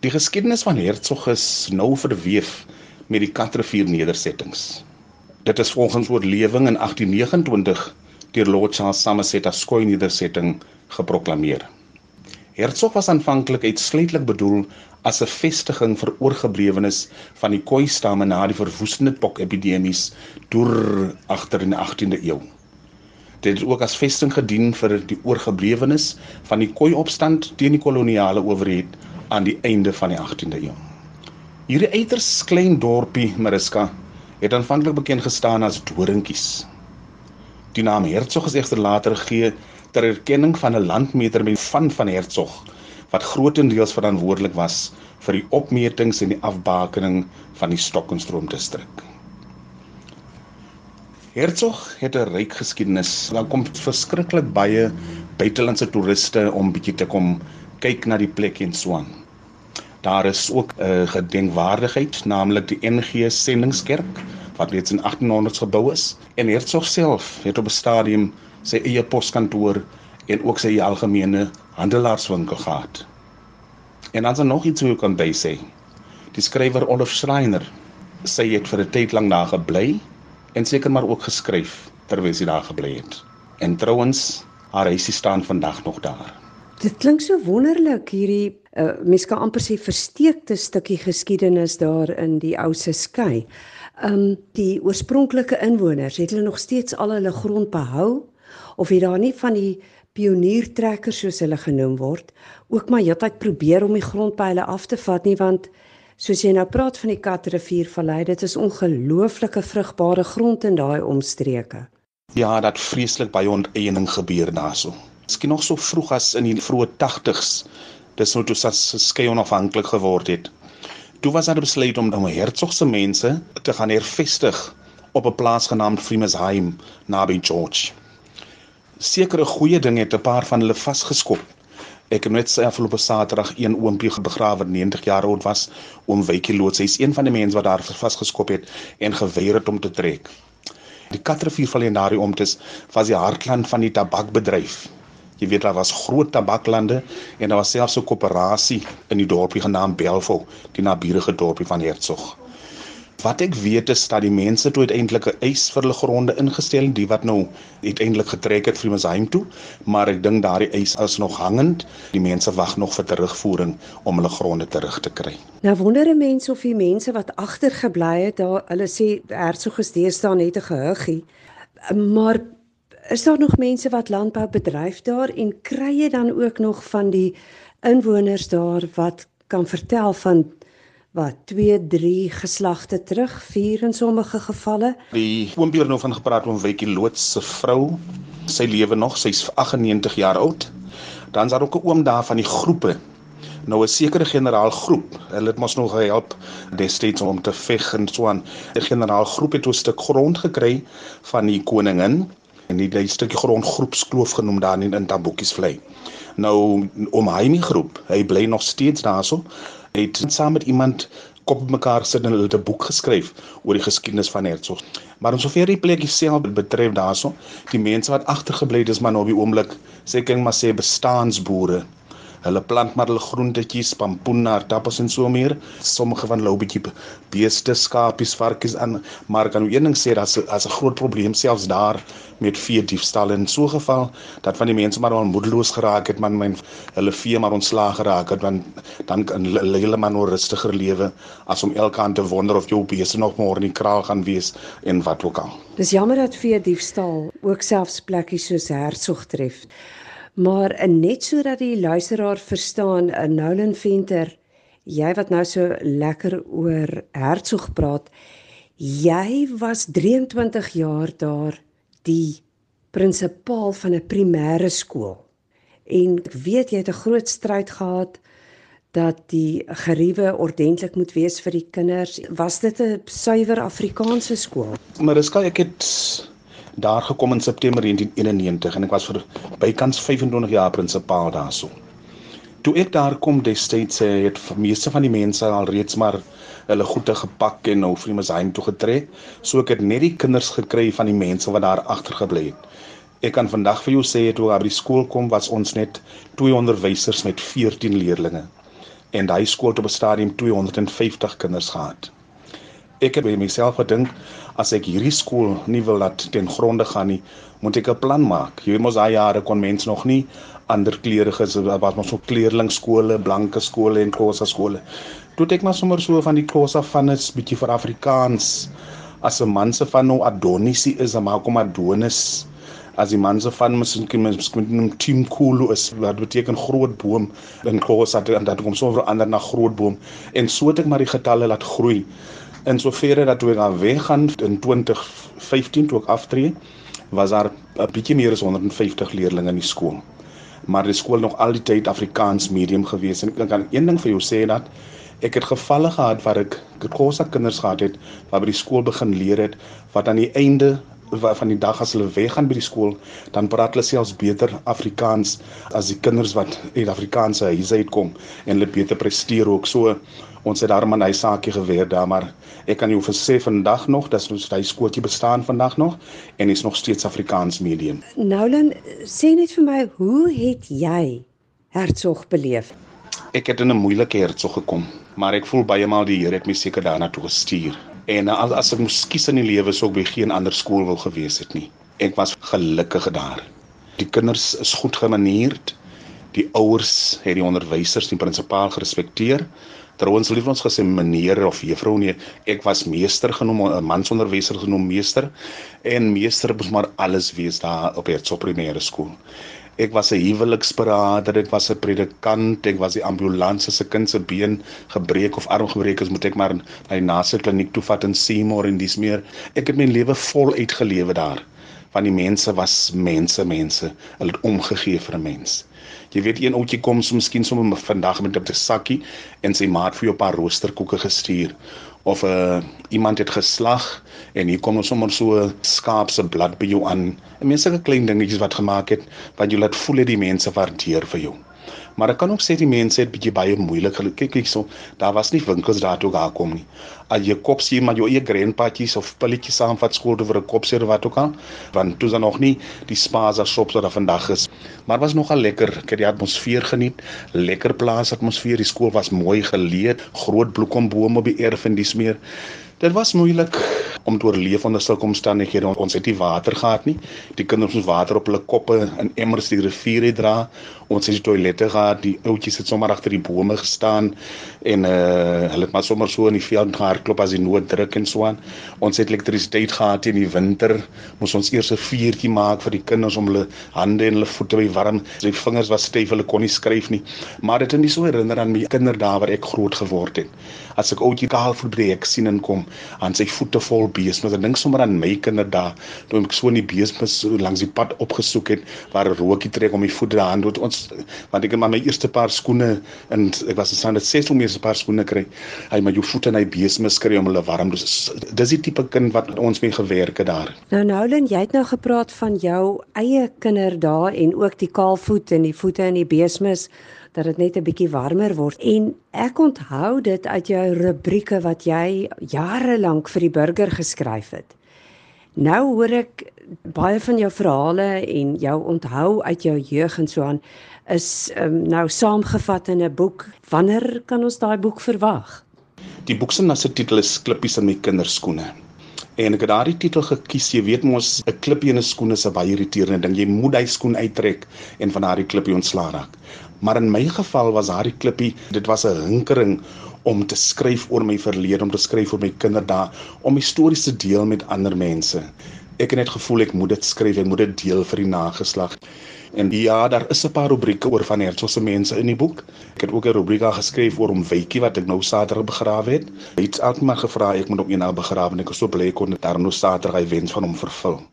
Die geskiedenis van Hertsog is nou verweef met die Katrivier nedersettings. Dit is volgens oorlewing in 1829 deur Lord Charles Somerset as Skoi nedersetting geproklaameer. Hertsog was aanvanklik uitsluitlik bedoel as 'n vestiging vir oorgeblewenes van die Khoi stamme na die verwoestende pokepidemies deur agter in die 18de eeu. Dit het ook as vesting gedien vir die oorgeblewenes van die Khoi opstand teen die koloniale owerheid aan die einde van die 18de eeu. Hierdie uiters klein dorpie Mariska het aanvanklik bekend gestaan as Doringkies. Die naam Hertsog is egter later gegee ter erkenning van 'n landmeter met van van Hertsog wat grootendeels verantwoordelik was vir die opmetings en die afbakening van die Stockenstroom distrik. Hertsog het 'n ryk geskiedenis. Daar kom verskriklik baie buitelandse toeriste om bietjie te kom kyk na die plek en so aan. Daar is ook 'n uh, gedenkwaardigheid, naamlik die NG Sendingskerk wat reeds in 1800s gebou is en Hertsog self het op 'n stadium sy eie poskantoor en ook sy algemene handelaarswinkel gehad. En dan is er nog iets wat ek kan by sê. Die skrywer Olaf Schreiner sê hy het vir 'n tyd lank daar gebly en seker maar ook geskryf terwyl hy daar gebly het. En trouens, haar huisie staan vandag nog daar. Dit klink so wonderlik hierdie uh, mens kan amper sê versteekte stukkie geskiedenis daar in die ou se skei. Um die oorspronklike inwoners, het hulle nog steeds al hulle grond behou of het daar nie van die pioniertrekkers soos hulle genoem word ook maar heeltyd probeer om die grond by hulle af te vat nie want soos jy nou praat van die Katriviervallei, dit is ongelooflike vrugbare grond in daai omstreke. Ja, dat vreeslik baie onteiening gebeur daarso miskien nog so vroeg as in die vroeë 80s. Dis nou toe as skei onafhanklik geword het. Toe was daar besluit om om Hertsgse mense te gaan hervestig op 'n plaas genaamd Frimersheim naby George. Sekere goeie dinge het 'n paar van hulle vasgeskop. Ek het net op 'n Saterdag een oompie begrawe 90 jaar oud was om Wykie loods. Hy's een van die mense wat daar vasgeskop het en geweier het om te trek. Die Katrivier in daardie omtes was die hartland van die tabakbedryf Jy weet daar was groot tabaklande en daar was selfs 'n koöperasie in die dorpie genaamd Belfo, die naburige dorpie van Hertsog. Wat ek weet is dat die mense toe uiteindelik 'n eis vir hulle gronde ingestel het, die wat nou uiteindelik getrek het vir Mesheim toe, maar ek dink daardie eis is nog hangend. Die mense wag nog vir terugvoering om hulle gronde terug te kry. Nou wonder 'n mens of die mense wat agtergebly het, hulle sê Hertsog is deesdae net 'n gehuggie. Maar is daar nog mense wat landbou bedryf daar en kry jy dan ook nog van die inwoners daar wat kan vertel van wat 2 3 geslagte terug vier in sommige gevalle? Die oombie nou van gepraat oom Wetjie Loots se vrou sy lewe nog sy's 98 jaar oud. Dan is daar ook 'n oom daar van die groepe. Nou 'n sekere generaal groep hulle het mos nog gehelp destyds om te veg en so aan. 'n generaal groep het 'n stuk grond gekry van die koningin en die lei stukkie grond groepskloof genoem daar in Taboekies vlei. Nou om hy nie groep, hy bly nog steeds daarso. Hy het saam met iemand kop mekaar sit en hulle het 'n boek geskryf oor die geskiedenis van Hertsog. Maar ons sover die plek self betref daarso, die mense wat agtergebly het is maar nou op die oomblik sê kan maar sê bestaansboere Hulle plant maar hulle groentetjies, pampoen, aardappels en so meer. Sommige van hulle bietjie beeste, skapies, varkies aan, maar kan een ding sê dat as 'n groot probleem selfs daar met vee diefstal in so geval dat van die mense maar al moedeloos geraak het, man, men hulle vee maar ontslaag geraak het want dan kan hulle man nou rustiger lewe as om elke aand te wonder of jou beeste nog môre in die kraal gaan wees en wat ook al. Dis jammer dat vee diefstal ook selfs plekkies soos Hertsog tref. Maar net sodat die luisteraar verstaan, eh, Nolan Venter, jy wat nou so lekker oor Hertsog praat, jy was 23 jaar daar die prinsipaal van 'n primêre skool. En ek weet jy het 'n groot stryd gehad dat die geriewe ordentlik moet wees vir die kinders. Was dit 'n suiwer Afrikaanse skool? Kan ek het daar gekom in September 1991 en ek was vir bykans 25 jaar prinsipaal daarso. Toe ek daar kom destyds het meeste van die mense al reeds maar hulle goede gepak en nou vir Mesheim toe getrek. So ek het net die kinders gekry van die mense wat daar agtergebly het. Ek kan vandag vir jou sê toe op die skool kom was ons net twee onderwysers met 14 leerdlinge. en daai skool het op 'n stadium 250 kinders gehad. Ek het by myself gedink as ek hierdie skool nie wil laat ten gronde gaan nie, moet ek 'n plan maak. Jy weet mos daai jare kon mense nog nie ander kleurige was mos so kleerlingskole, blanke skole en Xhosa skole. Toe ek maar sommer so van die Xhosa van 'n bietjie vir Afrikaans as 'n man se van nou Adonisie is, dan maak hom Adonis as die man se van miskien miskien 'n team cool is wat beteken groot boom in Xhosa en dat kom so verander na groot boom en so het ek maar die getalle laat groei in soverre dat toe ek daar weggaan in 2015 toe ek aftree was daar 'n bietjie meer as 150 leerders in die skool maar die skool nog al die tyd Afrikaans medium gewees. En ek kan een ding vir jou sê dat ek het gevalle gehad waar ek Xhosa kinders gehad het wat by die skool begin leer het wat aan die einde van die dag as hulle weggaan by die skool, dan praat hulle selfs beter Afrikaans as die kinders wat uit Afrikaanse huise uitkom en hulle beter presteer ook. So ons het daarmee 'n hy saakie geweer daar, maar ek kan jou versê vandag nog dat ons hy skooltjie bestaan vandag nog en is nog steeds Afrikaans medium. Noulin, sê net vir my, hoe het jy Hertsog beleef? Ek het in 'n moeilike Hertsog gekom, maar ek voel baie maal die Here het my seker daarna toe gestuur. En as, as ek moes kies in die lewe sou ek by geen ander skool wil gewees het nie. Ek was gelukkig daar. Die kinders is goed gemanierd. Die ouers het die onderwysers, die prinsipaal gerespekteer. Trouwens lief ons gesê meneer of juffrou nee, ek was meester genoem, 'n mansonderwyser genoem meester en meester moes maar alles wees daar op Hertsop Primêre Skool. Ek was 'n huweliksberader, ek was 'n predikant, ek was die ambulans as 'n kind se been gebreek of arm gebreek is, moet ek maar na die naaste kliniek toe vat in Seymour en dis meer. Ek het my lewe vol uitgelewe daar. Want die mense was mense, mense. Hulle het omgegee vir 'n mens. Jy weet een ouetjie kom so miskien sommer vandag met 'n sakkie en sy maat vir jou 'n paar roosterkoeke gestuur of uh, iemand het geslag en hier kom ons sommer so skaap se blad by jou aan. Mense sulke klein dingetjies wat gemaak het wat jy laat voel het die mense waardeer vir jou. Maar ek kan ook sê die mense het bietjie baie moeilik kyk kyk so daar was nie winkels daar toe gekom nie. As jy kop sien maar jou eie grandpatjies of pilletjies saamvat skool vir 'n kopseer wat ook al, want toe daar nog nie die spaza shops wat daar vandag is. Maar was nogal lekker. Ek het die atmosfeer geniet. Lekker plaas atmosfeer. Die skool was mooi geleë, groot bloekombome op die erf en dis meer. Dit was moeilik om te oorleef onder sulke omstandighede. Ons het nie water gehad nie. Die kinders moes water op hulle koppe in emmers die rivier dra. Ons het die toilette gehad. Die ouetjies het sommer agter die bome gestaan en uh hulle het maar sommer so in die veld gehardloop as die nood druk en so aan. Ons het elektrisiteit gehad in die winter. Moes ons eers 'n vuurtjie maak vir die kinders om hulle hande en hulle voete by warm. Sy vingers was styf, hulle kon nie skryf nie. Maar dit het my so herinner aan my kinderdae waar ek groot geword het. As ek ouetjie kaal verbreek sien en kom aan sy voete vol beesmis. Ek dink sommer aan my kinderdae toe ek so in die beesmis langs die pad opgesoek het waar rookie trek om die voete daan toe ons want ek het maar my eerste paar skoene en ek was gestaan dat ses om eerste paar skoene kry. Hy maar jou voete in hy beesmis kry om hulle warm. Dus dis die tipe kind wat ons mee gewerk het daar. Nou Noulin, jy het nou gepraat van jou eie kinderdae en ook die kaalvoet en die voete in die beesmis dat dit net 'n bietjie warmer word. En ek onthou dit uit jou rubrieke wat jy jare lank vir die burger geskryf het. Nou hoor ek baie van jou verhale en jou onthou uit jou jeug en so aan is um, nou saamgevat in 'n boek. Wanneer kan ons daai boek verwag? Die boek se titel is Klippies in my kinderskoene. En ek het daardie titel gekies. Jy weet mos 'n klippie in 'n skoen is 'n baie irriterende ding. Jy moet hy skoen uittrek en van daardie klippie ontslaa raak. Maar in my geval was daardie klippie, dit was 'n hinkering om te skryf oor my verlede, om te skryf oor my kinderdae, om stories te deel met ander mense. Ek het net gevoel ek moet dit skryf, ek moet dit deel vir die nageslag. En ja, daar is 'n paar rubrieke oor van Hertzog se mense in die boek. Ek het ook 'n rubriek geskryf oor om Wytjie wat ek nou Saterdag begrawe het. Hy het altyd maar gevra ek moet op eendag begrawe en ek is so bly kon dit daar nou Saterdag hy wens van hom vervul.